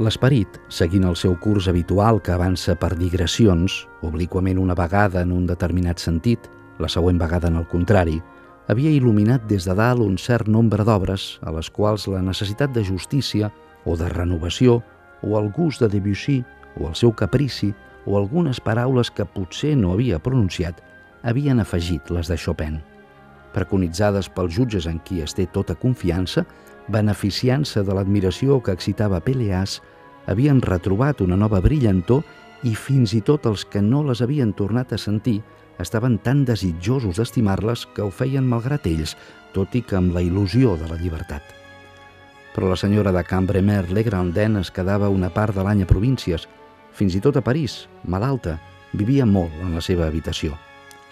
L'esperit, seguint el seu curs habitual que avança per digressions, obliquament una vegada en un determinat sentit, la següent vegada en el contrari, havia il·luminat des de dalt un cert nombre d'obres a les quals la necessitat de justícia o de renovació o el gust de Debussy o el seu caprici o algunes paraules que potser no havia pronunciat havien afegit les de Chopin. Preconitzades pels jutges en qui es té tota confiança, beneficiant-se de l'admiració que excitava Peleas, havien retrobat una nova brillantor i fins i tot els que no les havien tornat a sentir estaven tan desitjosos d'estimar-les que ho feien malgrat ells, tot i que amb la il·lusió de la llibertat. Però la senyora de Cambremer Legrandin es quedava una part de l'any a províncies, fins i tot a París, malalta, vivia molt en la seva habitació.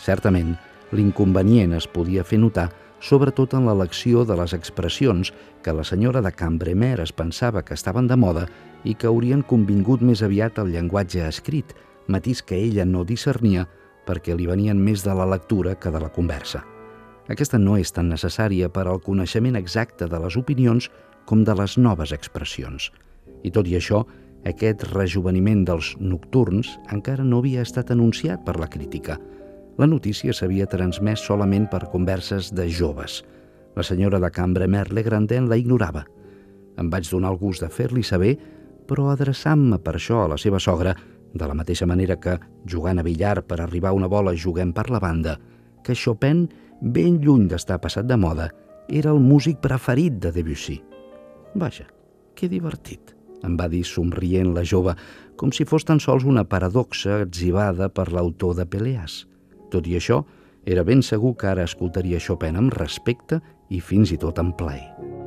Certament, l'inconvenient es podia fer notar sobretot en l'elecció de les expressions que la senyora de Cambremer es pensava que estaven de moda i que haurien convingut més aviat al llenguatge escrit, matís que ella no discernia perquè li venien més de la lectura que de la conversa. Aquesta no és tan necessària per al coneixement exacte de les opinions com de les noves expressions. I tot i això, aquest rejuveniment dels nocturns encara no havia estat anunciat per la crítica – la notícia s'havia transmès solament per converses de joves. La senyora de Cambremer Legrandin la ignorava. Em vaig donar el gust de fer-li saber, però adreçant-me per això a la seva sogra, de la mateixa manera que, jugant a billar per arribar a una bola juguem per la banda, que Chopin, ben lluny d'estar passat de moda, era el músic preferit de Debussy. Vaja, que divertit, em va dir somrient la jove, com si fos tan sols una paradoxa exhibada per l'autor de Peleas. Tot i això, era ben segur que ara escoltaria Chopin amb respecte i fins i tot amb plaer.